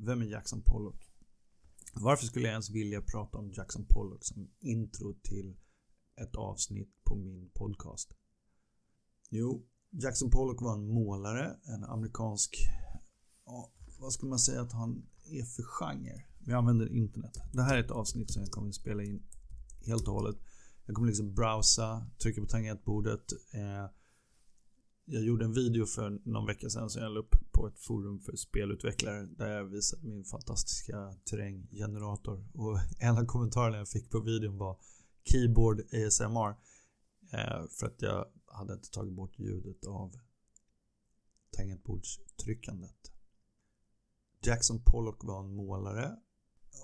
Vem är Jackson Pollock? Varför skulle jag ens vilja prata om Jackson Pollock som intro till ett avsnitt på min podcast? Jo, Jackson Pollock var en målare, en amerikansk... Ja, vad skulle man säga att han är för genre? Vi använder internet. Det här är ett avsnitt som jag kommer att spela in helt och hållet. Jag kommer liksom browsa, trycka på tangentbordet. Eh, jag gjorde en video för någon vecka sedan som jag la upp på ett forum för spelutvecklare där jag visade min fantastiska terränggenerator. Och en av kommentarerna jag fick på videon var Keyboard ASMR. Eh, för att jag hade inte tagit bort ljudet av tangentbordstryckandet. Jackson Pollock var en målare.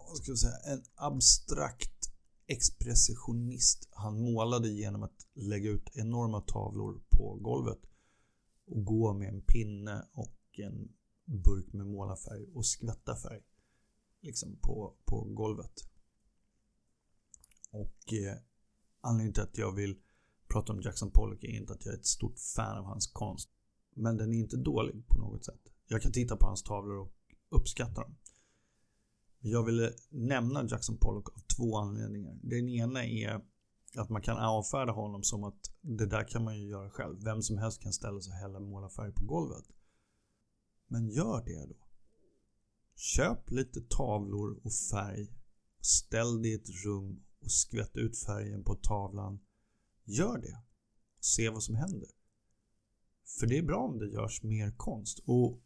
Vad ska jag säga? En abstrakt expressionist. Han målade genom att lägga ut enorma tavlor på golvet och gå med en pinne och en burk med målarfärg och skvätta färg liksom på, på golvet. Och eh, anledningen till att jag vill prata om Jackson Pollock är inte att jag är ett stort fan av hans konst. Men den är inte dålig på något sätt. Jag kan titta på hans tavlor och uppskatta dem. Jag ville nämna Jackson Pollock av två anledningar. Den ena är att man kan avfärda honom som att det där kan man ju göra själv. Vem som helst kan ställa sig och hälla målarfärg på golvet. Men gör det då. Köp lite tavlor och färg. Ställ dig i ett rum och skvätt ut färgen på tavlan. Gör det. Se vad som händer. För det är bra om det görs mer konst. Och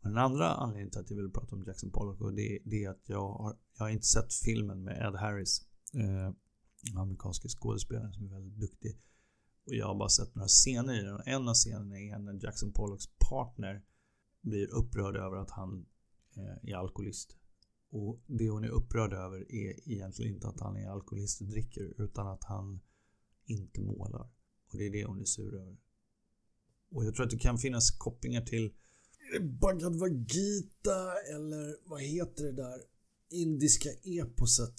den andra anledningen till att jag vill prata om Jackson Pollock och det, det är att jag har, jag har inte sett filmen med Ed Harris. Eh, amerikanske skådespelaren som är väldigt duktig. Och jag har bara sett några scener i den. En av scenerna är när Jackson Pollocks partner blir upprörd över att han eh, är alkoholist. Och det hon är upprörd över är egentligen inte att han är alkoholist och dricker utan att han inte målar. Och det är det hon är sur över. Och jag tror att det kan finnas kopplingar till Bhagavad Gita eller vad heter det där indiska eposet.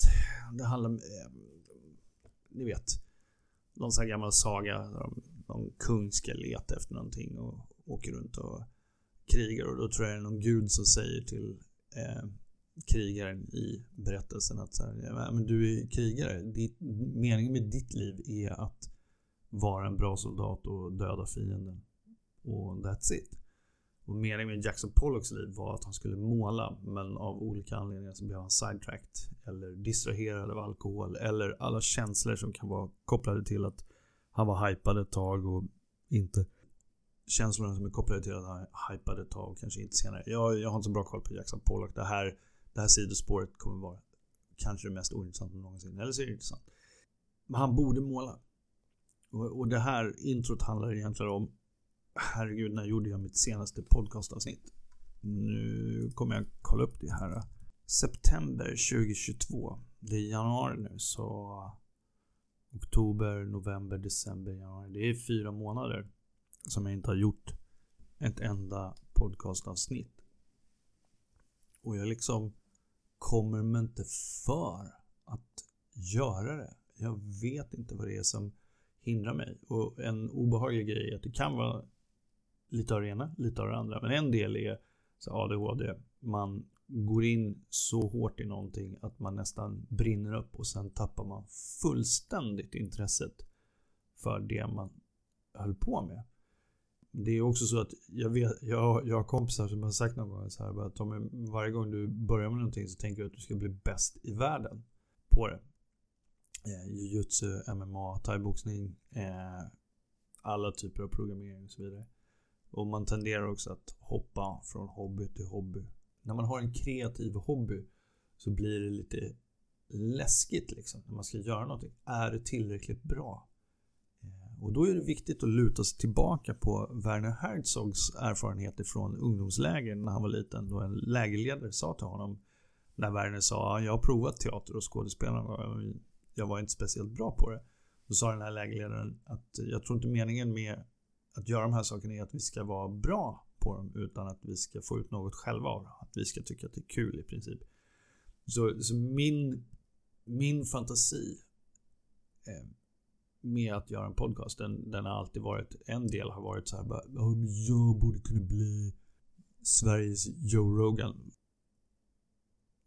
Det handlar om, eh, ni vet, någon sån här gammal saga. Någon kung ska leta efter någonting och åker runt och krigare och då tror jag det är någon gud som säger till eh, krigaren i berättelsen att så här, men du är krigare. Ditt, meningen med ditt liv är att vara en bra soldat och döda fienden. Och that's it. Och meningen med Jackson Pollocks liv var att han skulle måla men av olika anledningar så blev han sidetracked eller distraherad av alkohol eller alla känslor som kan vara kopplade till att han var hypad ett tag och inte känslorna som är kopplade till att han hypade ett tag och kanske inte senare. Jag, jag har inte så bra koll på Jackson Pollock. Det här, det här sidospåret kommer vara kanske det mest ointressanta någonsin. Eller så är det intressant. Men han borde måla. Och, och det här introt handlar egentligen om Herregud, när gjorde jag mitt senaste podcastavsnitt? Nu kommer jag kolla upp det här. September 2022. Det är januari nu så Oktober, november, december, januari. Det är fyra månader som jag inte har gjort ett enda podcastavsnitt. Och jag liksom kommer mig inte för att göra det. Jag vet inte vad det är som hindrar mig. Och en obehaglig grej är att det kan vara lite av det ena, lite av det andra. Men en del är så ADHD. Man går in så hårt i någonting att man nästan brinner upp och sen tappar man fullständigt intresset för det man höll på med. Det är också så att jag, vet, jag, jag har kompisar som har sagt någon gång så här, Tommy, varje gång du börjar med någonting så tänker du att du ska bli bäst i världen på det. Eh, Jujutsu, MMA, thaiboxning, eh, alla typer av programmering och så vidare. Och man tenderar också att hoppa från hobby till hobby. När man har en kreativ hobby så blir det lite läskigt liksom när man ska göra någonting. Är det tillräckligt bra? Och då är det viktigt att luta sig tillbaka på Werner Herzogs erfarenheter från ungdomsläger när han var liten. Då en lägerledare sa till honom när Werner sa jag har provat teater och skådespelare jag var inte speciellt bra på det. Då sa den här lägerledaren att jag tror inte meningen med att göra de här sakerna är att vi ska vara bra på dem utan att vi ska få ut något själva av dem. Att vi ska tycka att det är kul i princip. Så, så min, min fantasi eh, med att göra en podcast, den, den, har alltid varit, en del har varit så här bara, jag borde kunna bli Sveriges Joe Rogan.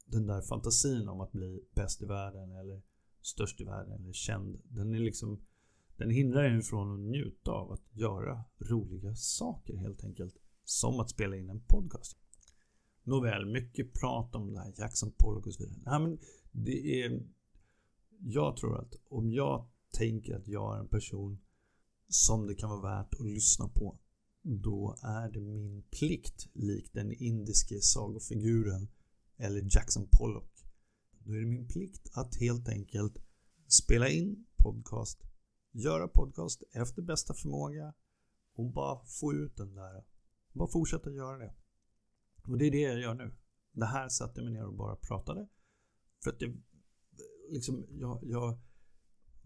den där fantasin om att bli bäst i världen eller störst i världen eller känd. Den är liksom den hindrar en från att njuta av att göra roliga saker helt enkelt. Som att spela in en podcast. Nåväl, mycket prat om det här Jackson Pollock och så vidare. Nej, men det är... Jag tror att om jag tänker att jag är en person som det kan vara värt att lyssna på. Då är det min plikt, likt den indiske sagofiguren eller Jackson Pollock. Då är det min plikt att helt enkelt spela in podcast, göra podcast efter bästa förmåga och bara få ut den där. Bara fortsätta göra det. Och det är det jag gör nu. Det här satte jag mig ner och bara pratade. För att det, liksom, jag, jag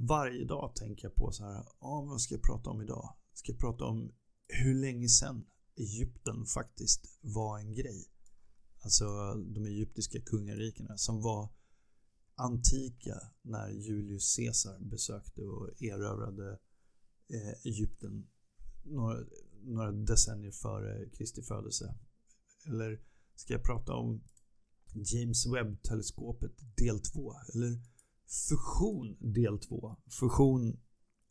varje dag tänker jag på så här, ah, vad ska jag prata om idag? Ska jag prata om hur länge sedan Egypten faktiskt var en grej? Alltså de egyptiska kungarikena som var antika när Julius Caesar besökte och erövrade eh, Egypten några, några decennier före Kristi födelse. Eller ska jag prata om James Webb-teleskopet del 2? Eller Fusion del 2. Fusion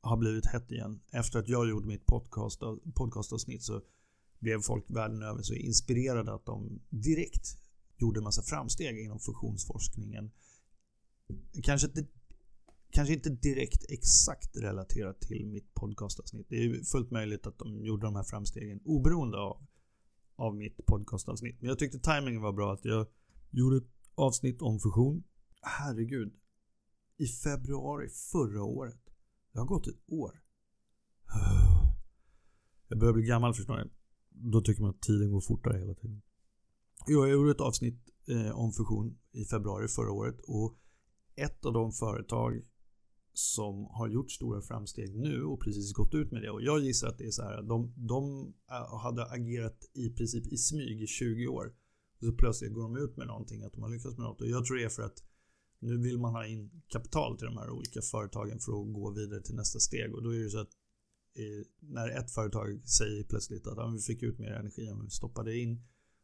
har blivit hett igen. Efter att jag gjorde mitt podcast, podcastavsnitt så blev folk världen över så inspirerade att de direkt gjorde en massa framsteg inom fusionsforskningen. Kanske inte, kanske inte direkt exakt relaterat till mitt podcastavsnitt. Det är fullt möjligt att de gjorde de här framstegen oberoende av, av mitt podcastavsnitt. Men jag tyckte timingen var bra att jag gjorde ett avsnitt om fusion. Herregud, i februari förra året. Det har gått ett år. Jag börjar bli gammal förstår ni. Då tycker man att tiden går fortare hela tiden. Jag gjorde ett avsnitt eh, om fusion i februari förra året och ett av de företag som har gjort stora framsteg nu och precis gått ut med det och jag gissar att det är så här de, de eh, hade agerat i princip i smyg i 20 år och så plötsligt går de ut med någonting att de har lyckats med något och jag tror det är för att nu vill man ha in kapital till de här olika företagen för att gå vidare till nästa steg och då är det så att eh, när ett företag säger plötsligt att vi fick ut mer energi än vi stoppade in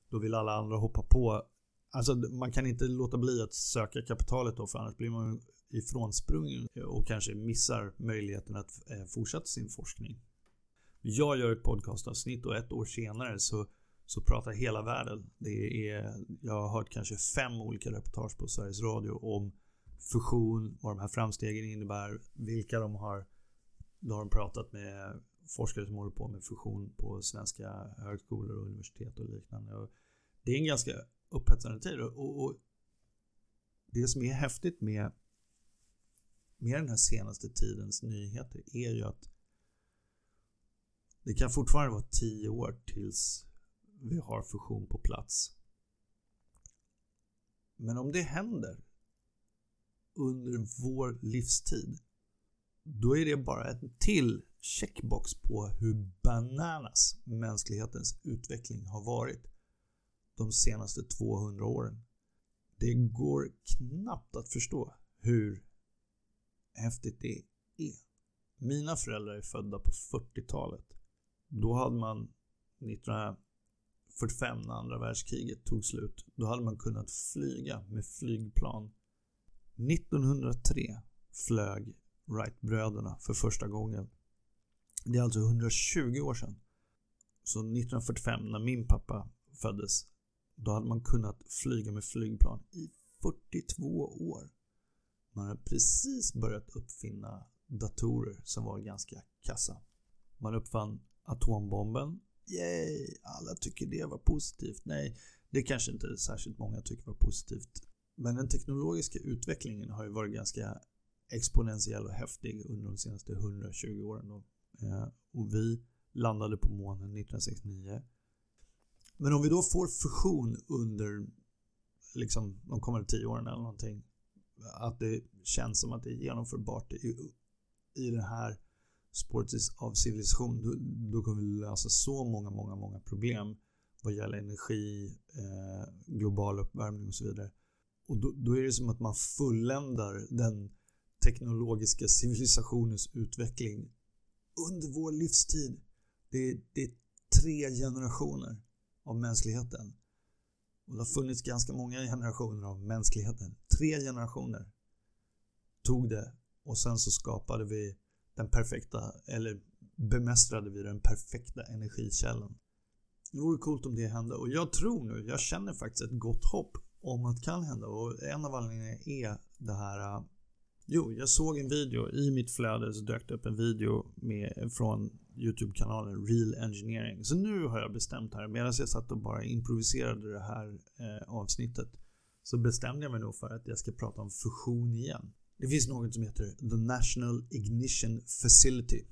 då vill alla andra hoppa på. Alltså man kan inte låta bli att söka kapitalet då för annars blir man ifrånsprungen och kanske missar möjligheten att eh, fortsätta sin forskning. Jag gör ett podcastavsnitt och ett år senare så så pratar hela världen. Det är, jag har hört kanske fem olika reportage på Sveriges Radio om fusion, vad de här framstegen innebär, vilka de har. Då har de pratat med forskare som håller på med fusion på svenska högskolor och universitet och liknande. Och det är en ganska upphetsande tid och, och det som är häftigt med, med den här senaste tidens nyheter är ju att det kan fortfarande vara tio år tills vi har fusion på plats. Men om det händer under vår livstid, då är det bara en till checkbox på hur bananas mänsklighetens utveckling har varit de senaste 200 åren. Det går knappt att förstå hur häftigt det är. Mina föräldrar är födda på 40-talet. Då hade man 45 när andra världskriget tog slut. Då hade man kunnat flyga med flygplan. 1903 flög Wright-bröderna för första gången. Det är alltså 120 år sedan. Så 1945 när min pappa föddes, då hade man kunnat flyga med flygplan i 42 år. Man hade precis börjat uppfinna datorer som var ganska kassa. Man uppfann atombomben Yay! Alla tycker det var positivt. Nej, det kanske inte särskilt många tycker var positivt. Men den teknologiska utvecklingen har ju varit ganska exponentiell och häftig under de senaste 120 åren. Då. Eh, och vi landade på månen 1969. Men om vi då får fusion under liksom, de kommande 10 åren eller någonting. Att det känns som att det är genomförbart i, i den här spåret av civilisation, då, då kommer vi lösa så många, många, många problem vad gäller energi, eh, global uppvärmning och så vidare. Och då, då, är det som att man fulländar den teknologiska civilisationens utveckling under vår livstid. Det, det är tre generationer av mänskligheten. Och det har funnits ganska många generationer av mänskligheten. Tre generationer tog det och sen så skapade vi den perfekta, eller bemästrade vi den perfekta energikällan. Det vore coolt om det hände och jag tror nu, jag känner faktiskt ett gott hopp om att det kan hända och en av anledningarna är det här äh, Jo, jag såg en video. I mitt flöde så dök det upp en video med, från YouTube-kanalen Real Engineering. Så nu har jag bestämt här, medan jag satt och bara improviserade det här eh, avsnittet, så bestämde jag mig nog för att jag ska prata om fusion igen. Det finns något som heter The National Ignition Facility.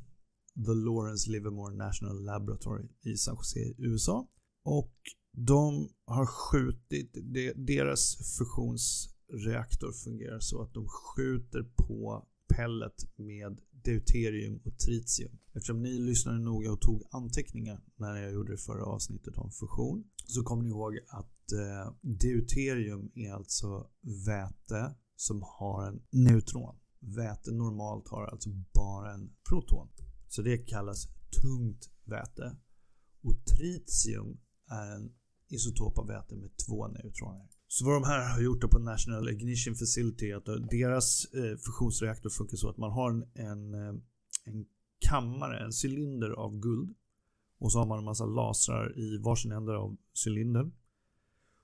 The Lawrence Livermore National Laboratory i San Jose, USA. Och de har skjutit, deras fusionsreaktor fungerar så att de skjuter på pellet med deuterium och tritium. Eftersom ni lyssnade noga och tog anteckningar när jag gjorde det förra avsnittet om fusion så kommer ni ihåg att eh, deuterium är alltså väte som har en neutron. Väte normalt har alltså bara en proton. Så det kallas tungt väte. Och tritium är en isotop av väte med två neutroner. Så vad de här har gjort på National Ignition Facility är att deras eh, fusionsreaktor funkar så att man har en, en, eh, en kammare, en cylinder av guld. Och så har man en massa lasrar i varsin ände av cylindern.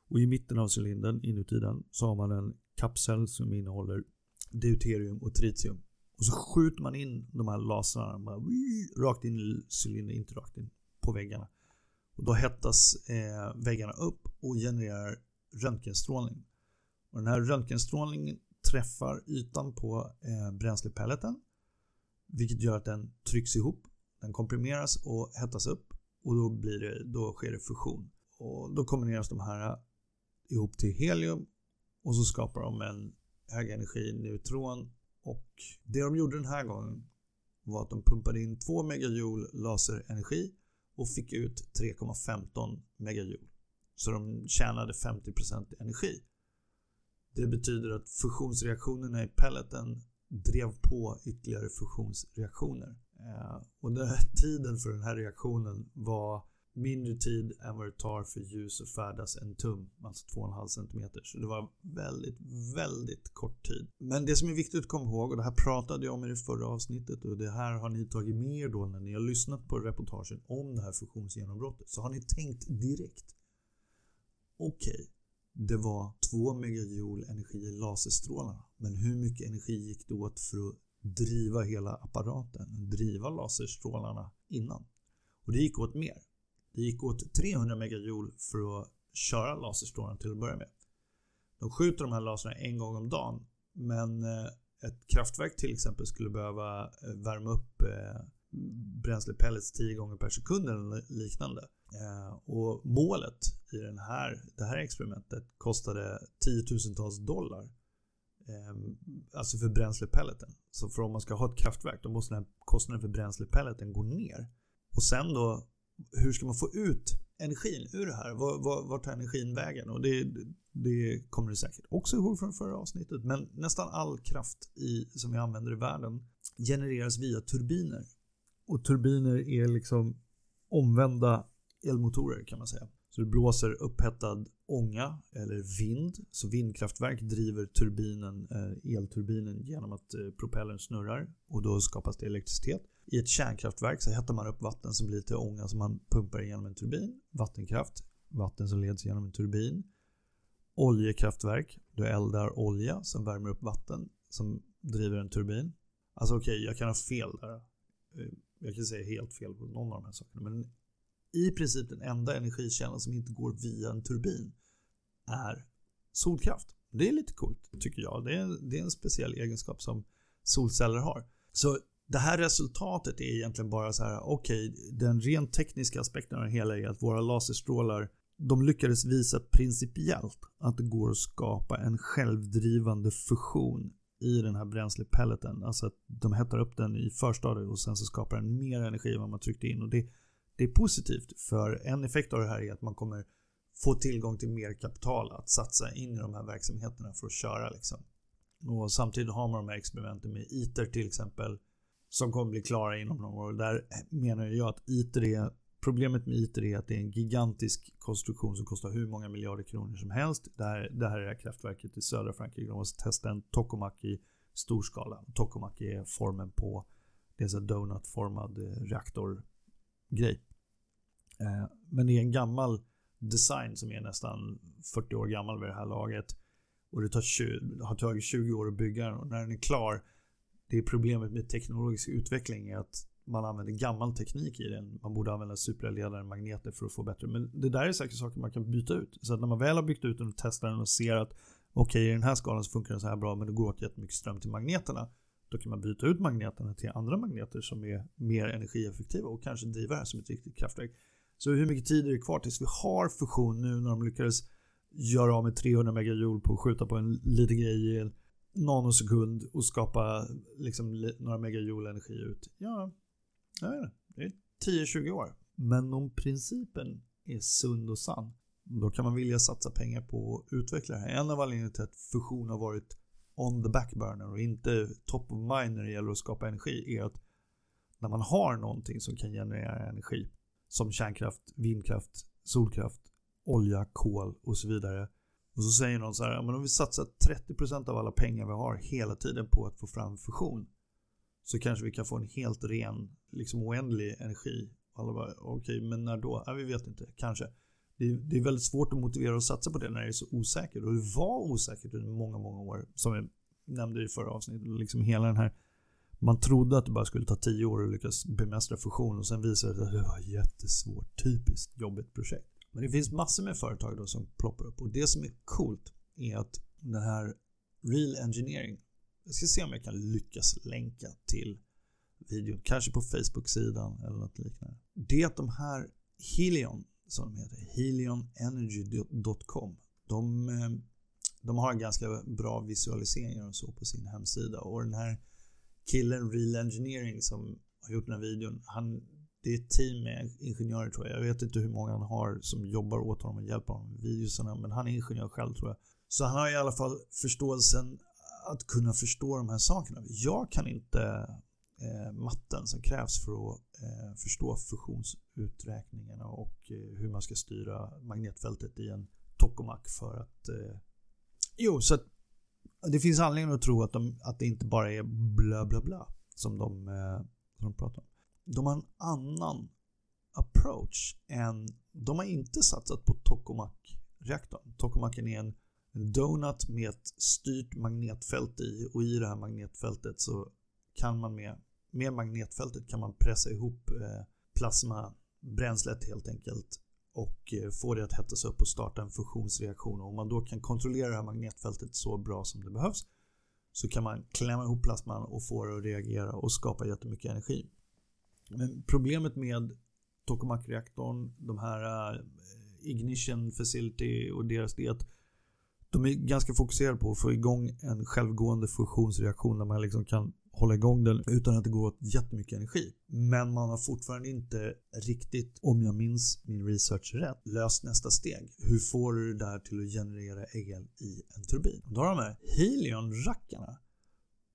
Och i mitten av cylindern, inuti den, så har man en kapsel som innehåller deuterium och tritium. Och så skjuter man in de här lasrarna rakt in i cylindern, inte rakt in på väggarna. Och då hettas eh, väggarna upp och genererar röntgenstrålning. Och den här röntgenstrålningen träffar ytan på eh, bränslepelleten vilket gör att den trycks ihop. Den komprimeras och hettas upp och då, blir det, då sker det fusion. Och då kombineras de här ihop till helium och så skapar de en högenergineutron. och det de gjorde den här gången var att de pumpade in 2 megajoule laserenergi och fick ut 3,15 megajoule. Så de tjänade 50% energi. Det betyder att fusionsreaktionerna i pelleten drev på ytterligare fusionsreaktioner. Eh, och den här tiden för den här reaktionen var mindre tid än vad det tar för ljus att färdas en tum, alltså 2,5 cm. Så det var väldigt, väldigt kort tid. Men det som är viktigt att komma ihåg, och det här pratade jag om i det förra avsnittet och det här har ni tagit med er då när ni har lyssnat på reportagen om det här fusionsgenombrottet. Så har ni tänkt direkt. Okej, okay, det var 2 megajoule energi i laserstrålarna. Men hur mycket energi gick det åt för att driva hela apparaten, driva laserstrålarna innan? Och det gick åt mer. Det gick åt 300 megajoule för att köra laserstrålen till att börja med. De skjuter de här lasrarna en gång om dagen men eh, ett kraftverk till exempel skulle behöva eh, värma upp eh, bränslepellets 10 gånger per sekund eller liknande. Och målet i den här, det här experimentet kostade tiotusentals dollar. Ehm, alltså för bränslepelleten. Så för om man ska ha ett kraftverk då måste den här kostnaden för bränslepelleten gå ner. Och sen då hur ska man få ut energin ur det här? Vart var, var tar energin vägen? Och det, det kommer du säkert också ihåg från förra avsnittet. Men nästan all kraft i, som vi använder i världen genereras via turbiner. Och turbiner är liksom omvända elmotorer kan man säga. Så det blåser upphettad ånga eller vind. Så vindkraftverk driver turbinen, eh, elturbinen genom att eh, propellern snurrar och då skapas det elektricitet. I ett kärnkraftverk så hettar man upp vatten som blir till ånga som man pumpar genom en turbin. Vattenkraft, vatten som leds genom en turbin. Oljekraftverk, du eldar olja som värmer upp vatten som driver en turbin. Alltså okej, okay, jag kan ha fel där. Eh, jag kan säga helt fel på någon av de här sakerna. Men i princip den enda energikällan som inte går via en turbin är solkraft. Det är lite coolt tycker jag. Det är, det är en speciell egenskap som solceller har. Så det här resultatet är egentligen bara så här, okej, okay, den rent tekniska aspekten av det hela är att våra laserstrålar de lyckades visa principiellt att det går att skapa en självdrivande fusion i den här bränslepelleten. Alltså att de hettar upp den i förstadiet och sen så skapar den mer energi än vad man tryckte in. Och det, det är positivt för en effekt av det här är att man kommer få tillgång till mer kapital att satsa in i de här verksamheterna för att köra. Liksom. Och samtidigt har man de här experimenten med ITER till exempel som kommer bli klara inom några år. Där menar jag att ITER är Problemet med ITER är att det är en gigantisk konstruktion som kostar hur många miljarder kronor som helst. Det här, det här är kraftverket i södra Frankrike. De måste testa en tokamak i stor skala. Tokamak är formen på det är en donutformad eh, reaktorgrej. Eh, men det är en gammal design som är nästan 40 år gammal vid det här laget. Och det tar 20, har tagit 20 år att bygga den och när den är klar det är problemet med teknologisk utveckling är att man använder gammal teknik i den. Man borde använda superledare, magneter för att få bättre. Men det där är säkert saker man kan byta ut. Så att när man väl har byggt ut den och testar den och ser att okej, okay, i den här skalan så funkar den så här bra men det går åt jättemycket ström till magneterna. Då kan man byta ut magneterna till andra magneter som är mer energieffektiva och kanske driva det här som ett riktigt kraftverk. Så hur mycket tid är det kvar tills vi har fusion nu när de lyckades göra av med 300 megajoule på att skjuta på en liten grej i nanosekund och skapa liksom några megajoule energi ut? Ja, jag vet inte. Det är 10-20 år. Men om principen är sund och sann, då kan man vilja satsa pengar på att utveckla det här. En av anledningarna till att fusion har varit on the backburner och inte top of mind när det gäller att skapa energi är att när man har någonting som kan generera energi som kärnkraft, vindkraft, solkraft, olja, kol och så vidare. Och så säger någon så här, men om vi satsar 30% av alla pengar vi har hela tiden på att få fram fusion så kanske vi kan få en helt ren, liksom oändlig energi. Alla bara, okej, okay, men när då? Ja, vi vet inte, kanske. Det är, det är, väldigt svårt att motivera och satsa på det när det är så osäkert. Och det var osäkert under många, många år. Som jag nämnde i förra avsnittet. Liksom hela den här man trodde att det bara skulle ta tio år att lyckas bemästra fusion och sen visade det sig att det var jättesvårt. Typiskt jobbigt projekt. Men det finns massor med företag då som ploppar upp och det som är coolt är att den här Real Engineering jag ska se om jag kan lyckas länka till videon. Kanske på Facebook-sidan eller något liknande. Det är att de här Helion, som de heter, helionenergy.com. De, eh, de har ganska bra visualiseringar och så på sin hemsida. Och den här killen Real Engineering som har gjort den här videon. Han, det är ett team med ingenjörer tror jag. Jag vet inte hur många han har som jobbar åt honom och hjälper honom med videorna. Men han är ingenjör själv tror jag. Så han har i alla fall förståelsen att kunna förstå de här sakerna. Jag kan inte eh, matten som krävs för att eh, förstå fusionsuträkningarna och eh, hur man ska styra magnetfältet i en tokamak för att... Eh, jo, så att det finns anledning att tro att, de, att det inte bara är bla bla bla som de, eh, som de pratar om. De har en annan approach än... De har inte satsat på tokamak-reaktorn. Tokomaken är en donut med ett styrt magnetfält i och i det här magnetfältet så kan man med, med magnetfältet kan man pressa ihop eh, plasmabränslet helt enkelt och eh, få det att hettas upp och starta en fusionsreaktion. Och om man då kan kontrollera det här magnetfältet så bra som det behövs så kan man klämma ihop plasman och få det att reagera och skapa jättemycket energi. Men problemet med tokamak-reaktorn, de här uh, ignition facility och deras det är att de är ganska fokuserade på att få igång en självgående fusionsreaktion där man liksom kan hålla igång den utan att det går åt jättemycket energi. Men man har fortfarande inte riktigt, om jag minns min research rätt, löst nästa steg. Hur får du det där till att generera el i en turbin? Då har de här Helion-rackarna,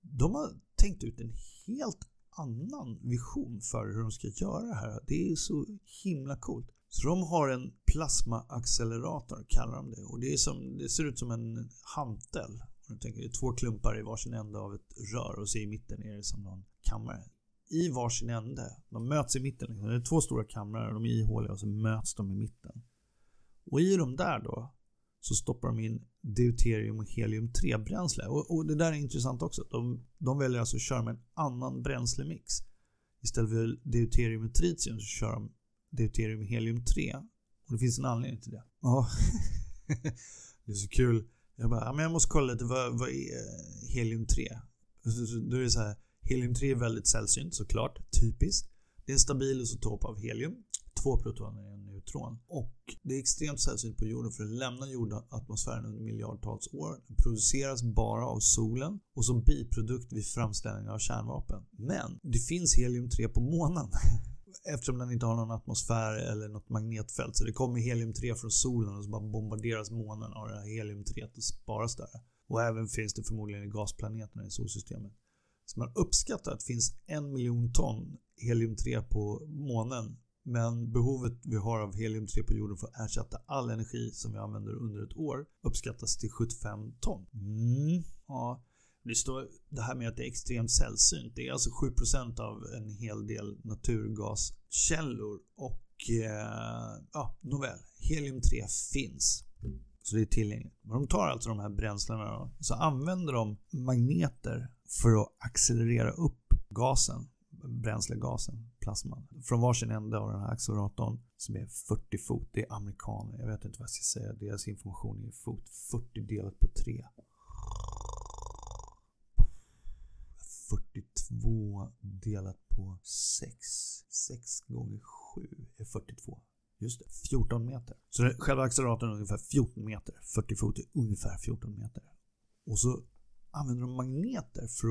de har tänkt ut en helt annan vision för hur de ska göra det här. Det är så himla coolt. Så de har en plasmaaccelerator, kallar de det. Och det, är som, det ser ut som en hantel. Tänker, det är två klumpar i varsin ände av ett rör och så i mitten är det som någon kammare. I varsin ände, de möts i mitten. Liksom. Det är två stora kamrar, de är ihåliga och så möts de i mitten. Och i de där då så stoppar de in deuterium och helium-3 bränsle. Och, och, det där är intressant också. De, de väljer alltså att köra med en annan bränslemix. Istället för deuterium och tritium så kör de deuterium och helium-3. Och det finns en anledning till det. Ja. det är så kul. Jag bara, ja, men jag måste kolla lite, vad, vad är eh, helium-3? Då är det så här, helium-3 är väldigt sällsynt såklart, typiskt. Det är en stabil isotop av helium. Två protoner och en neutron. Och det är extremt sällsynt på jorden för att lämna jordatmosfären under miljardtals år. Den produceras bara av solen och som biprodukt vid framställning av kärnvapen. Men det finns helium-3 på månen. eftersom den inte har någon atmosfär eller något magnetfält. Så det kommer helium-3 från solen och så bara bombarderas månen av det här helium-3 och sparas där. Och även finns det förmodligen i gasplaneterna i solsystemet. Så man uppskattar att det finns en miljon ton helium-3 på månen men behovet vi har av helium-3 på jorden för att ersätta all energi som vi använder under ett år uppskattas till 75 ton. Mm, ja. Det står det här med att det är extremt sällsynt. Det är alltså 7% av en hel del naturgaskällor och eh, ja, nåväl. Helium-3 finns. Så det är tillgängligt. Men de tar alltså de här bränslena och så använder de magneter för att accelerera upp gasen, bränslegasen, plasman, från varsin ände av den här acceleratorn som är 40 fot. Det är amerikaner. Jag vet inte vad jag ska säga. Deras information är fot. 40 delat på 3. 42 delat på 6. 6 gånger 7 är 42. Just det, 14 meter. Så det, själva acceleratorn är ungefär 14 meter. 40 fot är ungefär 14 meter. Och så använder de magneter för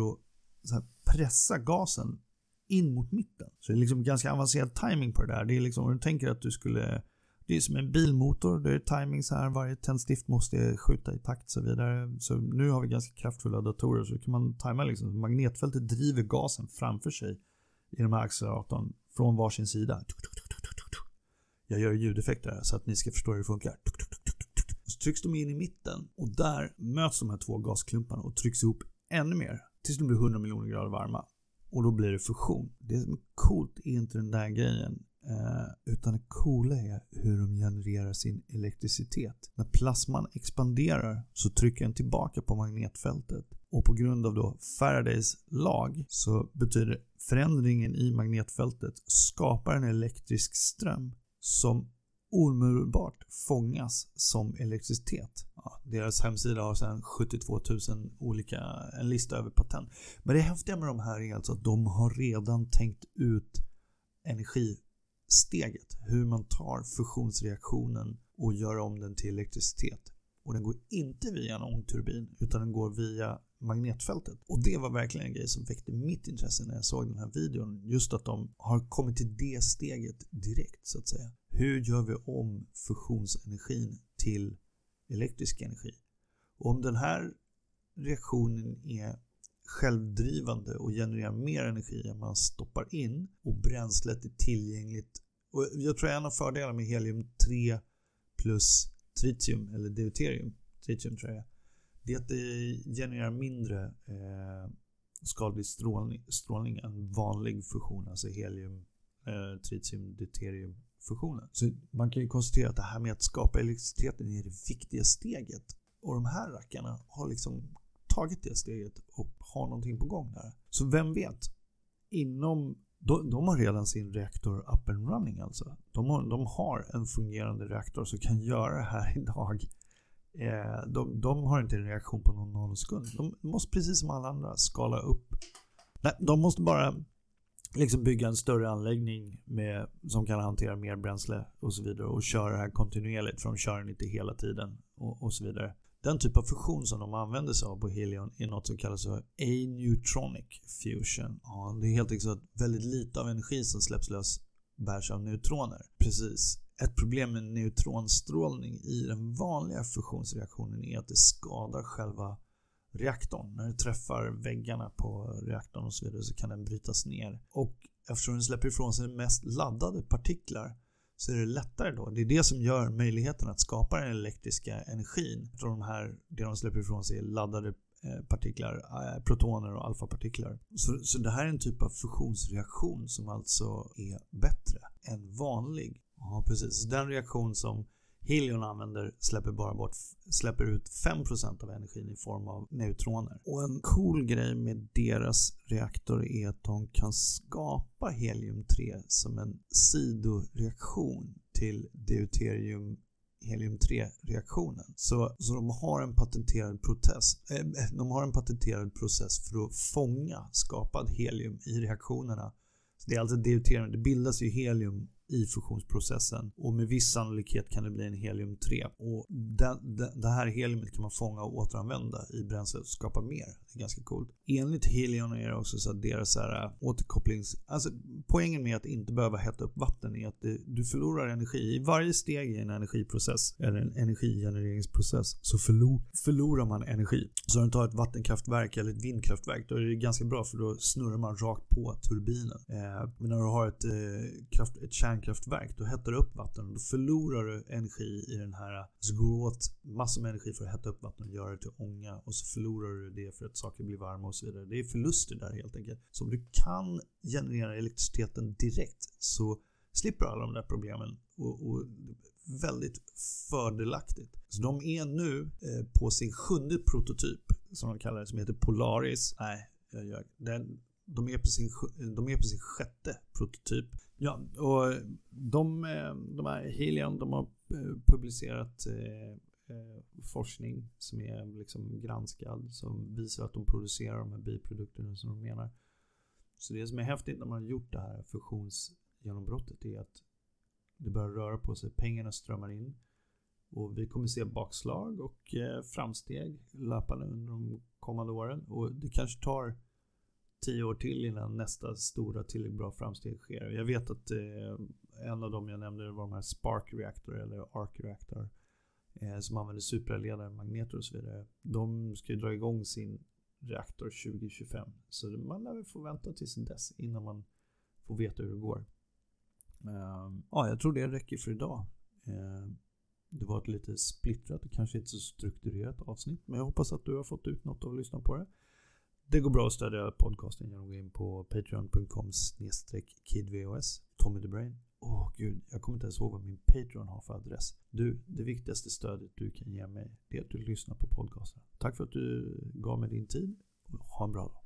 att pressa gasen in mot mitten. Så det är liksom ganska avancerad timing på det där. Det är liksom, om du tänker att du skulle det är som en bilmotor. Det är timing så här. Varje tändstift måste skjuta i takt och så vidare. Så nu har vi ganska kraftfulla datorer så kan man tajma liksom. Magnetfältet driver gasen framför sig i de här acceleratorn från varsin sida. Jag gör ljudeffekter här så att ni ska förstå hur det funkar. Så trycks de in i mitten och där möts de här två gasklumparna och trycks ihop ännu mer tills de blir 100 miljoner grader varma. Och då blir det fusion. Det som är coolt är inte den där grejen. Eh, utan det coola är hur de genererar sin elektricitet. När plasman expanderar så trycker den tillbaka på magnetfältet. Och på grund av då Faradays lag så betyder förändringen i magnetfältet skapar en elektrisk ström som omedelbart fångas som elektricitet. Ja, deras hemsida har sedan 72 000 olika, en lista över patent. Men det häftiga med de här är alltså att de har redan tänkt ut energisteget. Hur man tar fusionsreaktionen och gör om den till elektricitet. Och den går inte via en ångturbin utan den går via magnetfältet. Och det var verkligen en grej som väckte mitt intresse när jag såg den här videon. Just att de har kommit till det steget direkt så att säga. Hur gör vi om fusionsenergin till elektrisk energi? Och om den här reaktionen är självdrivande och genererar mer energi än man stoppar in och bränslet är tillgängligt. Och jag tror en av fördelarna med helium 3 plus tritium eller deuterium, tritium tror jag det är att det genererar mindre eh, skadlig strålning, strålning än vanlig fusion, alltså helium, eh, tritium, deuterium funktionen. Så man kan ju konstatera att det här med att skapa elektriciteten är det viktiga steget. Och de här rackarna har liksom tagit det steget och har någonting på gång där. Så vem vet? Inom de, de har redan sin reaktor up and running alltså. De har, de har en fungerande reaktor som kan göra det här idag Eh, de, de, har inte en reaktion på någon nanosekund. De måste precis som alla andra skala upp. Nej, de måste bara liksom bygga en större anläggning med, som kan hantera mer bränsle och så vidare och köra det här kontinuerligt för de kör den inte hela tiden och, och så vidare. Den typ av fusion som de använder sig av på Helion är något som kallas för A-neutronic fusion. Ja, det är helt enkelt så att väldigt lite av energi som släpps lös bärs av neutroner. Precis. Ett problem med neutronstrålning i den vanliga fusionsreaktionen är att det skadar själva reaktorn. När du träffar väggarna på reaktorn och så vidare så kan den brytas ner. Och eftersom den släpper ifrån sig mest laddade partiklar så är det lättare då. Det är det som gör möjligheten att skapa den elektriska energin. Från de här, det de släpper ifrån sig är laddade eh, partiklar, eh, protoner och alfapartiklar. Så, så det här är en typ av fusionsreaktion som alltså är bättre än vanlig Ja, precis. Den reaktion som Helion använder släpper bara bort, släpper ut 5% av energin i form av neutroner. Och en cool grej med deras reaktor är att de kan skapa helium-3 som en sidoreaktion till deuterium helium-3 reaktionen. Så, så de har en patenterad process, äh, eh, de har en patenterad process för att fånga skapad helium i reaktionerna. Så det är alltså deuterium, det bildas ju helium i fusionsprocessen och med viss sannolikhet kan det bli en helium-3. Och det, det, det, här heliumet kan man fånga och återanvända i bränslet och skapa mer. Det är ganska coolt. Enligt Helion är det också så att deras här äh, återkopplings... Alltså poängen med att inte behöva hetta upp vatten är att det, du förlorar energi. I varje steg i en energiprocess eller en energigenereringsprocess så förlor, förlorar man energi. Så om du tar ett vattenkraftverk eller ett vindkraftverk då är det ganska bra för då snurrar man rakt på turbinen. Eh, men när du har ett, eh, kraft, ett kärn kärnkraftverk, då hettar du upp vatten och då förlorar du energi i den här, så går det åt massor med energi för att hetta upp vatten och göra det till ånga och så förlorar du det för att saker blir varma och så vidare. Det är förluster där helt enkelt. Så om du kan generera elektriciteten direkt så slipper du alla de där problemen och, och väldigt fördelaktigt. Så de är nu eh, på sin sjunde prototyp som de kallar det som heter Polaris. Nej, jag gör, den, de är, på sin, de är på sin sjätte prototyp. Ja, och de, eh, de här Helion, de har eh, publicerat eh, eh, forskning som är liksom granskad som visar att de producerar de här biprodukterna som de menar. Så det som är häftigt när man har gjort det här fusionsgenombrottet är att det börjar röra på sig, pengarna strömmar in och vi kommer se bakslag och framsteg löpande under de kommande åren och det kanske tar tio år till innan nästa stora tillräckligt bra framsteg sker. Jag vet att eh, en av dem jag nämnde var de här Spark Reactor eller Arc Reactor eh, som använder supraledare, magneter och så vidare. De ska ju dra igång sin reaktor 2025 så man lär väl få vänta tills dess innan man får veta hur det går. Eh, ja, jag tror det räcker för idag. Eh, det var ett lite splittrat och kanske inte så strukturerat avsnitt men jag hoppas att du har fått ut något av att lyssna på det. Det går bra att stödja podcasten genom att gå in på patreon.com kidvos Tommy the Brain. Åh oh, gud, jag kommer inte ens ihåg vad min Patreon har för adress. Du, det viktigaste stödet du kan ge mig, det är att du lyssnar på podcasten. Tack för att du gav mig din tid. Ha en bra dag.